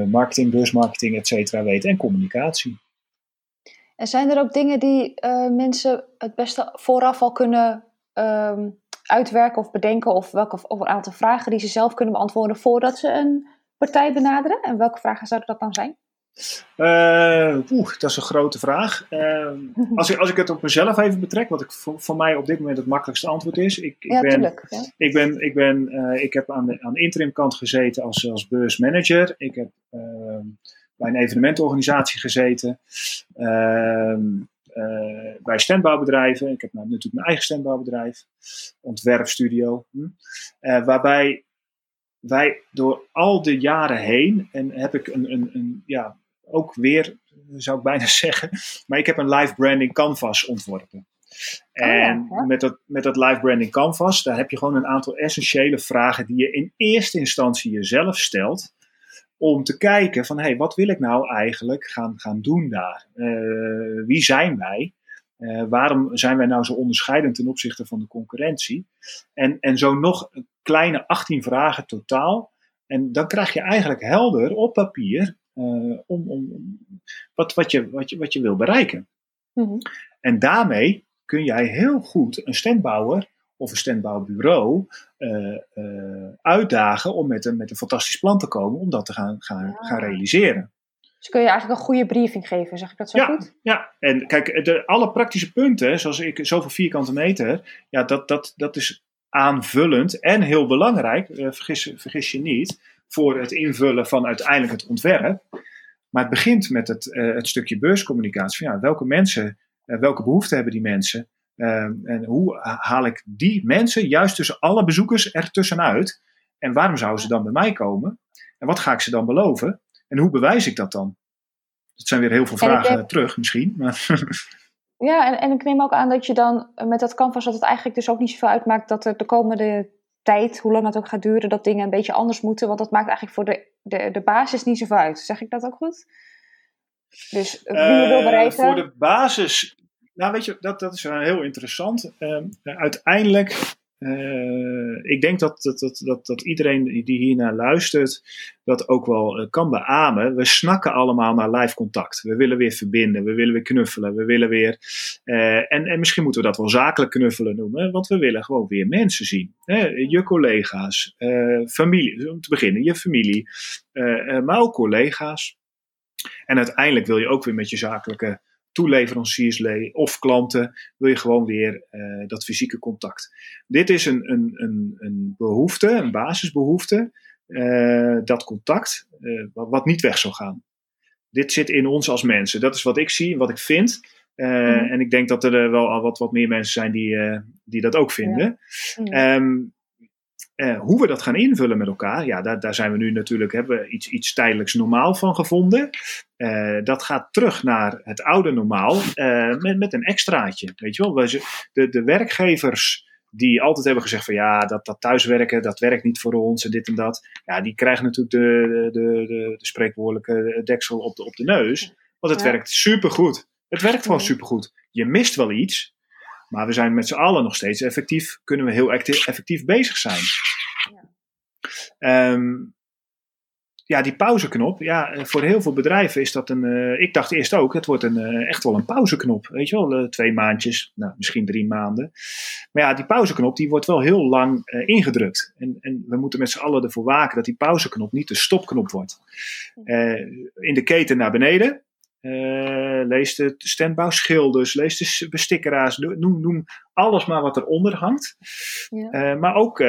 marketing, beursmarketing, et cetera weten en communicatie. En zijn er ook dingen die mensen het beste vooraf al kunnen um, uitwerken of bedenken? Of, welke, of een aantal vragen die ze zelf kunnen beantwoorden voordat ze een partij benaderen? En welke vragen zouden dat dan zijn? Uh, Oeh, dat is een grote vraag. Uh, als, ik, als ik het op mezelf even betrek, wat ik voor, voor mij op dit moment het makkelijkste antwoord is. Ik, ik ja, ben, tuurlijk, ja. ik, ben, ik, ben, uh, ik heb aan de, aan de interim kant gezeten als, als beursmanager. Ik heb ehm, bij een evenementorganisatie gezeten. Uh, bij standbouwbedrijven. Ik heb nou natuurlijk mijn eigen standbouwbedrijf. Ontwerpstudio. Hm. Waarbij wij door al de jaren heen. En heb ik een, een, een ja, ook weer zou ik bijna zeggen. Maar ik heb een live branding canvas ontworpen. En oh ja, met, dat, met dat live branding canvas, daar heb je gewoon een aantal essentiële vragen die je in eerste instantie jezelf stelt om te kijken van, hé, hey, wat wil ik nou eigenlijk gaan, gaan doen daar? Uh, wie zijn wij? Uh, waarom zijn wij nou zo onderscheidend ten opzichte van de concurrentie? En, en zo nog een kleine 18 vragen totaal, En dan krijg je eigenlijk helder op papier om, om, wat, wat, je, wat, je, wat je wil bereiken. Mhm. En daarmee kun jij heel goed een standbouwer of een standbouwbureau uh, uh, uitdagen om met een, met een fantastisch plan te komen om dat te gaan, gaan, gaan realiseren. Dus kun je eigenlijk een goede briefing geven, zeg ik dat zo ja, goed? Ja, en kijk, de, alle praktische punten, zoals ik, zoveel vierkante meter, ja, dat, dat, dat is aanvullend en heel belangrijk, uh, vergis, vergis je niet, voor het invullen van uiteindelijk het ontwerp. Maar het begint met het, het stukje beurscommunicatie. Van, ja, welke mensen, welke behoeften hebben die mensen? En hoe haal ik die mensen juist tussen alle bezoekers er tussenuit? En waarom zouden ze dan bij mij komen? En wat ga ik ze dan beloven? En hoe bewijs ik dat dan? Dat zijn weer heel veel vragen terug misschien. Maar ja, en, en ik neem ook aan dat je dan met dat canvas dat het eigenlijk dus ook niet zoveel uitmaakt dat er de komende tijd, hoe lang het ook gaat duren, dat dingen een beetje anders moeten. Want dat maakt eigenlijk voor de, de, de basis niet zoveel uit. Zeg ik dat ook goed? Dus wie je wil bereiken. voor de basis nou, weet je, dat, dat is heel interessant. Ehm, uiteindelijk, uh, ik denk dat, dat, dat, dat, iedereen die hiernaar luistert, dat ook wel eh, kan beamen. We snakken allemaal naar live contact. We willen weer verbinden, we willen weer knuffelen, we willen weer. Uh, en, en misschien moeten we dat wel zakelijk knuffelen noemen, want we willen gewoon weer mensen zien. Hè? Je collega's, familie, om te beginnen, je familie, maar ook collega's. En uiteindelijk wil je ook weer met je zakelijke toeleveranciers of klanten, wil je gewoon weer uh, dat fysieke contact. Dit is een, een, een, een behoefte, een basisbehoefte, uh, dat contact, uh, wat, niet weg zal gaan. Dit zit in ons als mensen. Dat is wat ik zie wat ik vind. Mm. En ik denk dat er wel al wat, wat meer mensen zijn die, die dat ook vinden. Ja. Um, uh, hoe we dat gaan invullen met elkaar, ja, daar, daar zijn we nu natuurlijk, hebben we iets, iets tijdelijks normaal van gevonden. Uh, dat gaat terug naar het oude normaal uh, met, met een extraatje. Weet je wel, de, de werkgevers die altijd hebben gezegd van ja, dat, dat thuiswerken, dat werkt niet voor ons en dit en dat. Ja, die krijgen natuurlijk de, de, de, de spreekwoordelijke deksel op de, op de neus. Want het werkt supergoed. Het werkt gewoon supergoed. Je mist wel iets, maar we zijn met z'n allen nog steeds effectief, kunnen we heel effectief bezig zijn. Ja. Um, ja, die pauzeknop. Ja, eh, voor heel veel bedrijven is dat een. Uh, ik dacht eerst ook, het wordt een, uh, echt wel een pauzeknop. Weet je wel, uh, twee maandjes, nou, misschien drie maanden. Maar ja, die pauzeknop die wordt wel heel lang ingedrukt. En, en we moeten met z'n allen ervoor waken dat die pauzeknop niet de stopknop wordt. in de keten naar beneden uh, lees de standbouwschilders, lees de bestikkeraars, noem, noem alles maar wat eronder hangt. Ja. Uh, maar ook uh,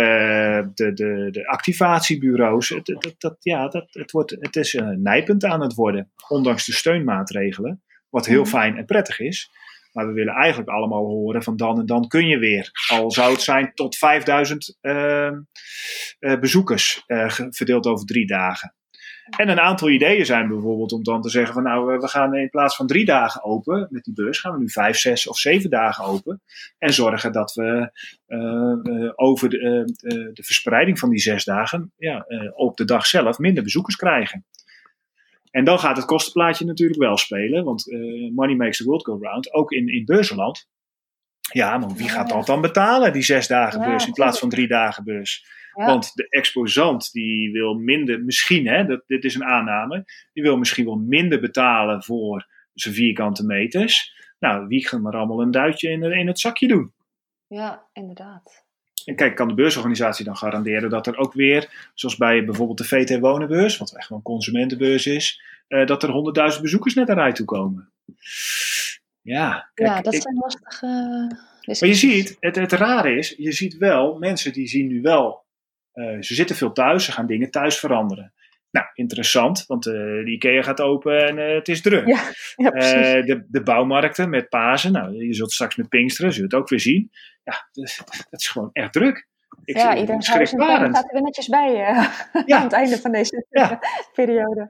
de, de, de activatiebureaus. Het, het, dat, ja, dat, het, wordt, het is nijpend aan het worden, ondanks de steunmaatregelen. Wat heel fijn en prettig is. Maar we willen eigenlijk allemaal horen van dan en dan kun je weer. Al zou het zijn tot 5000 bezoekers verdeeld over drie dagen. En een aantal ideeën zijn bijvoorbeeld om dan te zeggen van nou, we gaan in plaats van drie dagen open met die beurs, gaan we nu vijf, zes of zeven dagen open. En zorgen dat we uh, over de, uh, de, verspreiding van die zes dagen ja, op de dag zelf minder bezoekers krijgen. En dan gaat het kostenplaatje natuurlijk wel spelen, want money makes the world go round, ook in, in beurzenland. Ja, maar wie gaat dat dan betalen, die zes dagen beurs in plaats van drie dagen beurs? Want de exposant die wil minder, misschien, hè, dat, dit is een aanname, die wil misschien wel minder betalen voor zijn vierkante meters. Nou, wie gaat maar allemaal een duitje in, in het zakje doen? Ja, inderdaad. En kijk, kan de beursorganisatie dan garanderen dat er ook weer, zoals bij bijvoorbeeld de VT Wonenbeurs, wat echt wel een consumentenbeurs is, uh, dat er 100.000 bezoekers net eruit toe komen. Ja, kijk, ja dat zijn lastige. Maar je ziet, het, het rare is, je ziet wel, mensen die zien nu wel uh, ze zitten veel thuis, ze gaan dingen thuis veranderen. Nou, interessant, want uh, de IKEA gaat open en uh, het is druk. Ja, ja, de, de bouwmarkten met Pasen, nou, je zult straks met Pinksteren, zult het ook weer zien. Ja, dat is gewoon echt druk. Ik ja, iedereen staat er weer netjes bij ja. aan het einde van deze periode.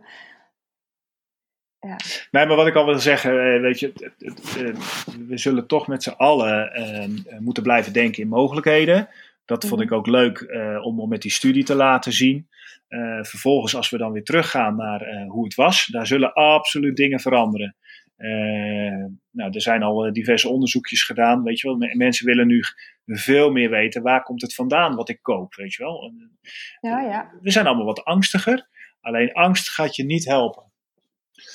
Ja. Nee, maar wat ik al wil zeggen, weet je, we zullen toch met z'n allen moeten blijven denken in mogelijkheden. Dat vond mhm. ik ook leuk uh, om, om met die studie te laten zien. Uh, vervolgens, als we dan weer teruggaan naar hoe het was, daar zullen absoluut dingen veranderen. nou, er zijn al diverse onderzoekjes gedaan. Weet je wel, mensen willen nu veel meer weten waar komt het vandaan wat ik koop. Weet je wel. Ja, ja. We zijn allemaal wat angstiger. Alleen angst gaat je niet helpen.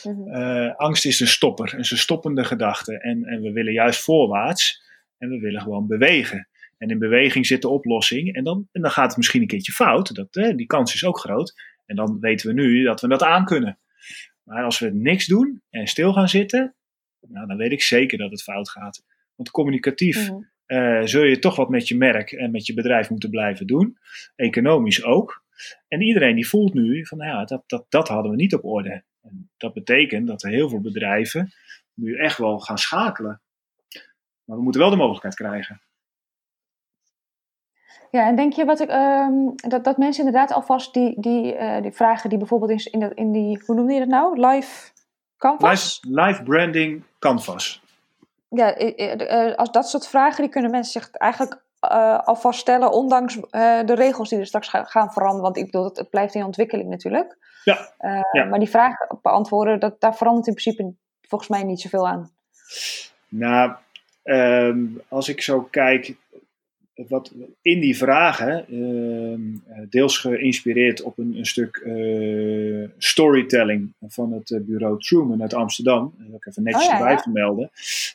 Mhm. angst is een stopper, een stoppende gedachte. En, en we willen juist voorwaarts en we willen gewoon bewegen. En in beweging zit de oplossing. En dan, en dan gaat het misschien een keertje fout. Dat, die kans is ook groot. En dan weten we nu dat we dat aan kunnen. Maar als we niks doen en stil gaan zitten, nou, dan weet ik zeker dat het fout gaat. Want communicatief mhm. eh, zul je toch wat met je merk en met je bedrijf moeten blijven doen. Economisch ook. En iedereen die voelt nu van, nou ja, dat, dat, dat hadden we niet op orde. En dat betekent dat er heel veel bedrijven nu echt wel gaan schakelen. Maar we moeten wel de mogelijkheid krijgen. Ja, en denk je wat ik, ehm, dat, dat mensen inderdaad alvast die, die, uh, die vragen die bijvoorbeeld in, in, in die, hoe noem je dat nou? Live canvas? Live, live branding canvas. Ja, eh, als dat soort vragen, die kunnen mensen zich eigenlijk uh, alvast stellen, ondanks de regels die er straks gaan veranderen. Want ik bedoel, het, blijft in ontwikkeling natuurlijk. Ja, ja. Maar die vragen beantwoorden, dat, daar verandert in principe volgens mij niet zoveel aan. Nou, ehm, als ik zo kijk, wat in die vragen, ehm, deels geïnspireerd op een, een stuk uh, storytelling van het eh, bureau Truman uit Amsterdam, dat wil ik even netjes oh, erbij ja. vermelden,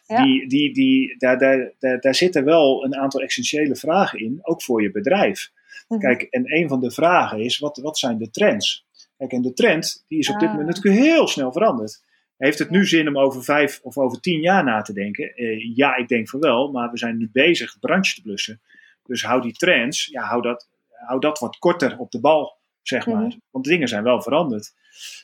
Die, die, die, daar, daar, daar, daar zitten wel een aantal essentiële vragen in, ook voor je bedrijf. Mhm. Kijk, en een van de vragen is, wat, wat zijn de trends? Kijk, en de trend, die is op dit ah. moment natuurlijk heel snel veranderd. Heeft het nu zin om over vijf of over tien jaar na te denken? Uh, ja, ik denk van wel, maar we zijn nu bezig brandje te blussen. Dus hou die trends, ja, hou dat, hou dat wat korter op de bal, zeg maar. Mhm. Want de dingen zijn wel veranderd.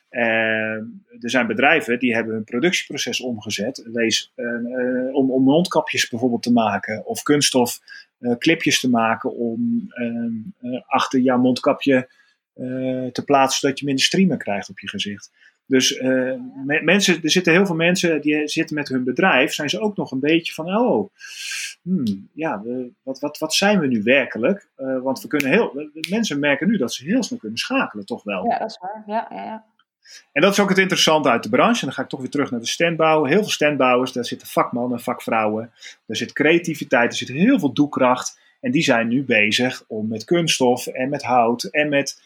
Uh, er zijn bedrijven die hebben hun productieproces omgezet. Wees, uh, om, om mondkapjes bijvoorbeeld te maken of kunststof clipjes te maken om achter jouw mondkapje te plaatsen zodat je minder streamen krijgt op je gezicht. Dus uh, mensen, er zitten heel veel mensen die zitten met hun bedrijf, zijn ze ook nog een beetje van, oh, hmm, ja, we, wat, wat, wat zijn we nu werkelijk? Uh, want we kunnen heel, mensen merken nu dat ze heel snel kunnen schakelen, toch wel. Ja, dat is waar. Ja, ja, ja. En dat is ook het interessante uit de branche. En dan ga ik toch weer terug naar de standbouw. Heel veel standbouwers, daar zitten vakmannen, vakvrouwen. Er zit creativiteit, er zit heel veel doekracht. En die zijn nu bezig om met kunststof en met hout en met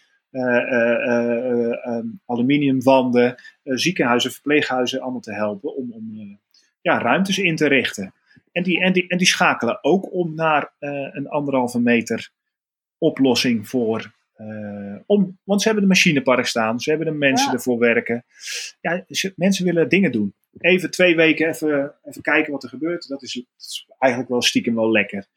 aluminiumwanden, ziekenhuizen, verpleeghuizen allemaal te helpen om, om ja, ruimtes in te richten. En die, en, die, en die schakelen ook om naar een anderhalve meter oplossing voor. om, want ze hebben de machinepark staan, ze hebben de mensen ervoor werken. Ja, mensen willen dingen doen. Even twee weken even, even kijken wat er gebeurt. Dat is, dat is eigenlijk wel stiekem wel lekker.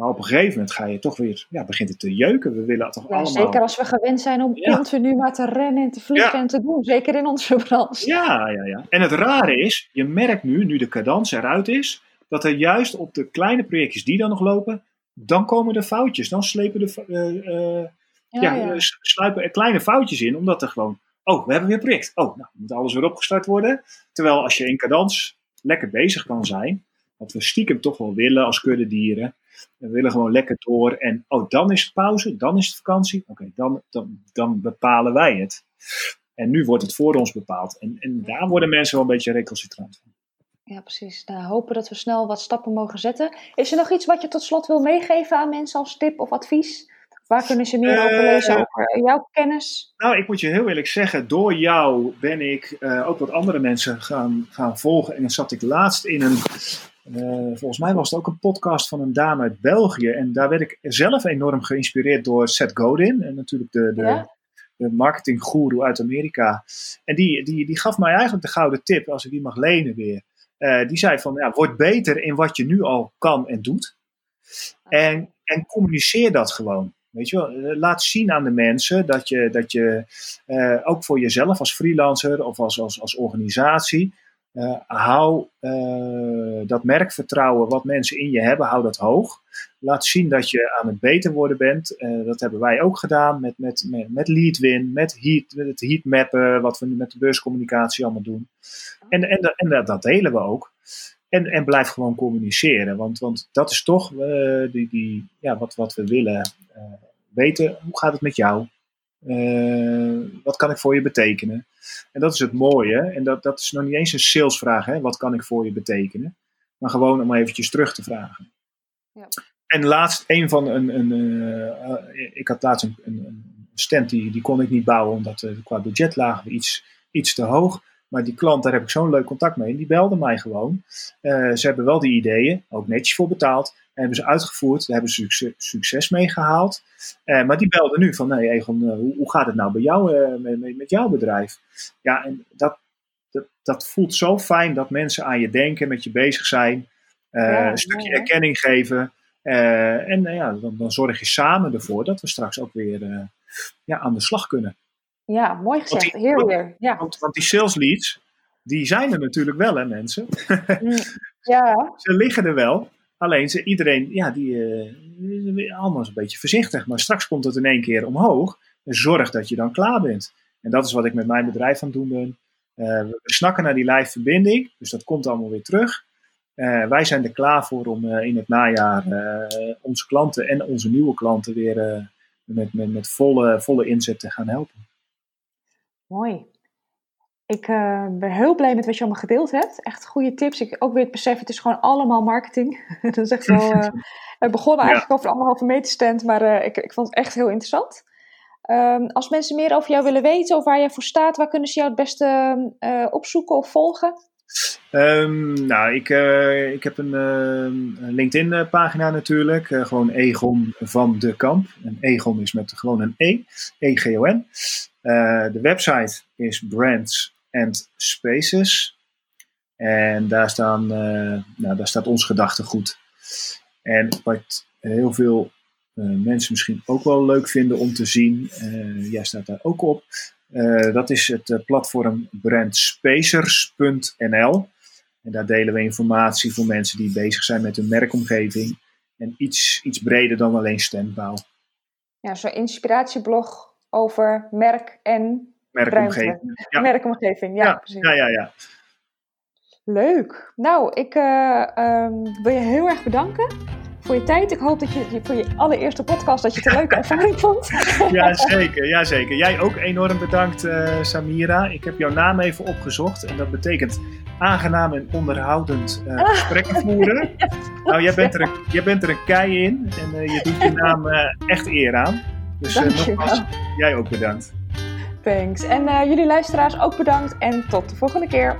Maar op een gegeven moment ga je toch weer, ja, begint het te jeuken. We willen toch allemaal... Zeker als we gewend zijn om continu maar te rennen en te vliegen en te doen. Zeker in onze branche. Ja, ja, ja. En het rare is, je merkt nu, nu de cadans eruit is, dat er juist op de kleine projectjes die dan nog lopen, dan komen er foutjes. Dan slepen de, uh, ja, ja, sluipen er kleine foutjes in, omdat er gewoon, oh, we hebben weer een project. Oh, nou, moet alles weer opgestart worden. Terwijl als je in cadans lekker bezig kan zijn, wat we stiekem toch wel willen als kudde dieren, we willen gewoon lekker door. En oh, dan is het pauze, dan is het vakantie. Oké, dan, dan, dan bepalen wij het. En nu wordt het voor ons bepaald. En, en daar worden mensen wel een beetje recalcitrant van. Ja, precies. Nou, hopen dat we snel wat stappen mogen zetten. Is er nog iets wat je tot slot wil meegeven aan mensen als tip of advies? Waar kunnen ze meer over lezen uh, over jouw kennis? Nou, ik moet je heel eerlijk zeggen, door jou ben ik uh, ook wat andere mensen gaan, gaan volgen. En dan zat ik laatst in een uh, volgens mij was het ook een podcast van een dame uit België. En daar werd ik zelf enorm geïnspireerd door Seth Godin. En natuurlijk de, de, ja? de marketinggoeroe uit Amerika. En die, die, die gaf mij eigenlijk de gouden tip, als ik die mag lenen weer. Uh, die zei van, ja, word beter in wat je nu al kan en doet. En, en communiceer dat gewoon. Weet je wel, eh, laat zien aan de mensen dat je, dat je uh, ook voor jezelf als freelancer of als, als, als organisatie, uh, hou uh, dat merkvertrouwen wat mensen in je hebben, hou dat hoog. Laat zien dat je aan het beter worden bent. Uh, dat hebben wij ook gedaan met, met, met, Leadwin, met, heat, met het heatmappen, wat we met de beurscommunicatie allemaal doen. En, en, en dat, dat delen we ook. En, en blijf gewoon communiceren, want, want dat is toch die, die, ja, wat, wat we willen weten. Hoe gaat het met jou? Wat kan ik voor je betekenen? En dat is het mooie. En dat, dat is nog niet eens een salesvraag. Hè? Wat kan ik voor je betekenen? Maar gewoon om eventjes terug te vragen. Ja. En laatst, een van een. een ik had laatst een, een, stand die, die kon ik niet bouwen omdat qua budget lagen we iets, iets te hoog. Maar die klant, daar heb ik zo'n leuk contact mee. En die belde mij gewoon. Uh, ze hebben wel die ideeën, ook netjes voor betaald. En hebben ze uitgevoerd, daar hebben ze succes, succes mee gehaald. Uh, maar die belde nu van, nee Egon, uh, hoe, hoe, gaat het nou bij jou, met, met, jouw bedrijf? Ja, en dat, dat, dat, voelt zo fijn dat mensen aan je denken, met je bezig zijn. Ja, een stukje erkenning geven. en ja, dan, dan, zorg je samen ervoor dat we straks ook weer ja, aan de slag kunnen. Ja, mooi gezegd. Heer weer. Ja. Want, want, die sales leads, die zijn er natuurlijk wel, hè, mensen. Mm, ja. ze liggen er wel. Alleen ze, iedereen, ja, die uh, allemaal een beetje voorzichtig. Maar straks komt het in één keer omhoog. En zorg dat je dan klaar bent. En dat is wat ik met mijn bedrijf aan het doen ben. Uh, we snakken naar die live verbinding. Dus dat komt allemaal weer terug. Uh, wij zijn er klaar voor om in het najaar onze klanten en onze nieuwe klanten weer met, met, met volle, volle inzet te gaan helpen. Mooi. Ik uh, ben heel blij met wat je allemaal gedeeld hebt. Echt goede tips. Ik ook weer het besef, het is gewoon allemaal marketing. dat is echt wel... Uh, we begonnen eigenlijk over de anderhalve meter stand, maar uh, ik, ik vond het echt heel interessant. Um, als mensen meer over jou willen weten of waar jij voor staat, waar kunnen ze jou het beste opzoeken of volgen? Um, nou, ik, ik heb een, een LinkedIn-pagina natuurlijk. gewoon Egon van de Kamp. En Egon is met gewoon een E. E-G-O-N. De website is Brands and Spaces. En daar, staan, nou, daar staat ons gedachtegoed. En wat heel veel mensen misschien ook wel leuk vinden om te zien, jij staat daar ook op. dat is het platform brandspacers.nl. En daar delen we informatie voor mensen die bezig zijn met hun merkomgeving. En iets, iets breder dan alleen standbouw. Ja, zo'n inspiratieblog over merk en merkomgeving. Ja. Merkomgeving, ja, ja, precies. Ja, ja, ja. Leuk. Nou, ik uh, um, wil je heel erg bedanken voor je tijd. Ik hoop dat je voor je allereerste podcast dat je het een leuke ervaring vond. ja, zeker, ja, zeker. Jij ook enorm bedankt, uh, Samira. Ik heb jouw naam even opgezocht en dat betekent aangenaam en onderhoudend uh, gesprekken voeren. nou, jij bent, er een, jij bent er een kei in en je doet je naam echt eer aan. Dus nogmaals, jij ook bedankt. Thanks. En jullie luisteraars ook bedankt en tot de volgende keer.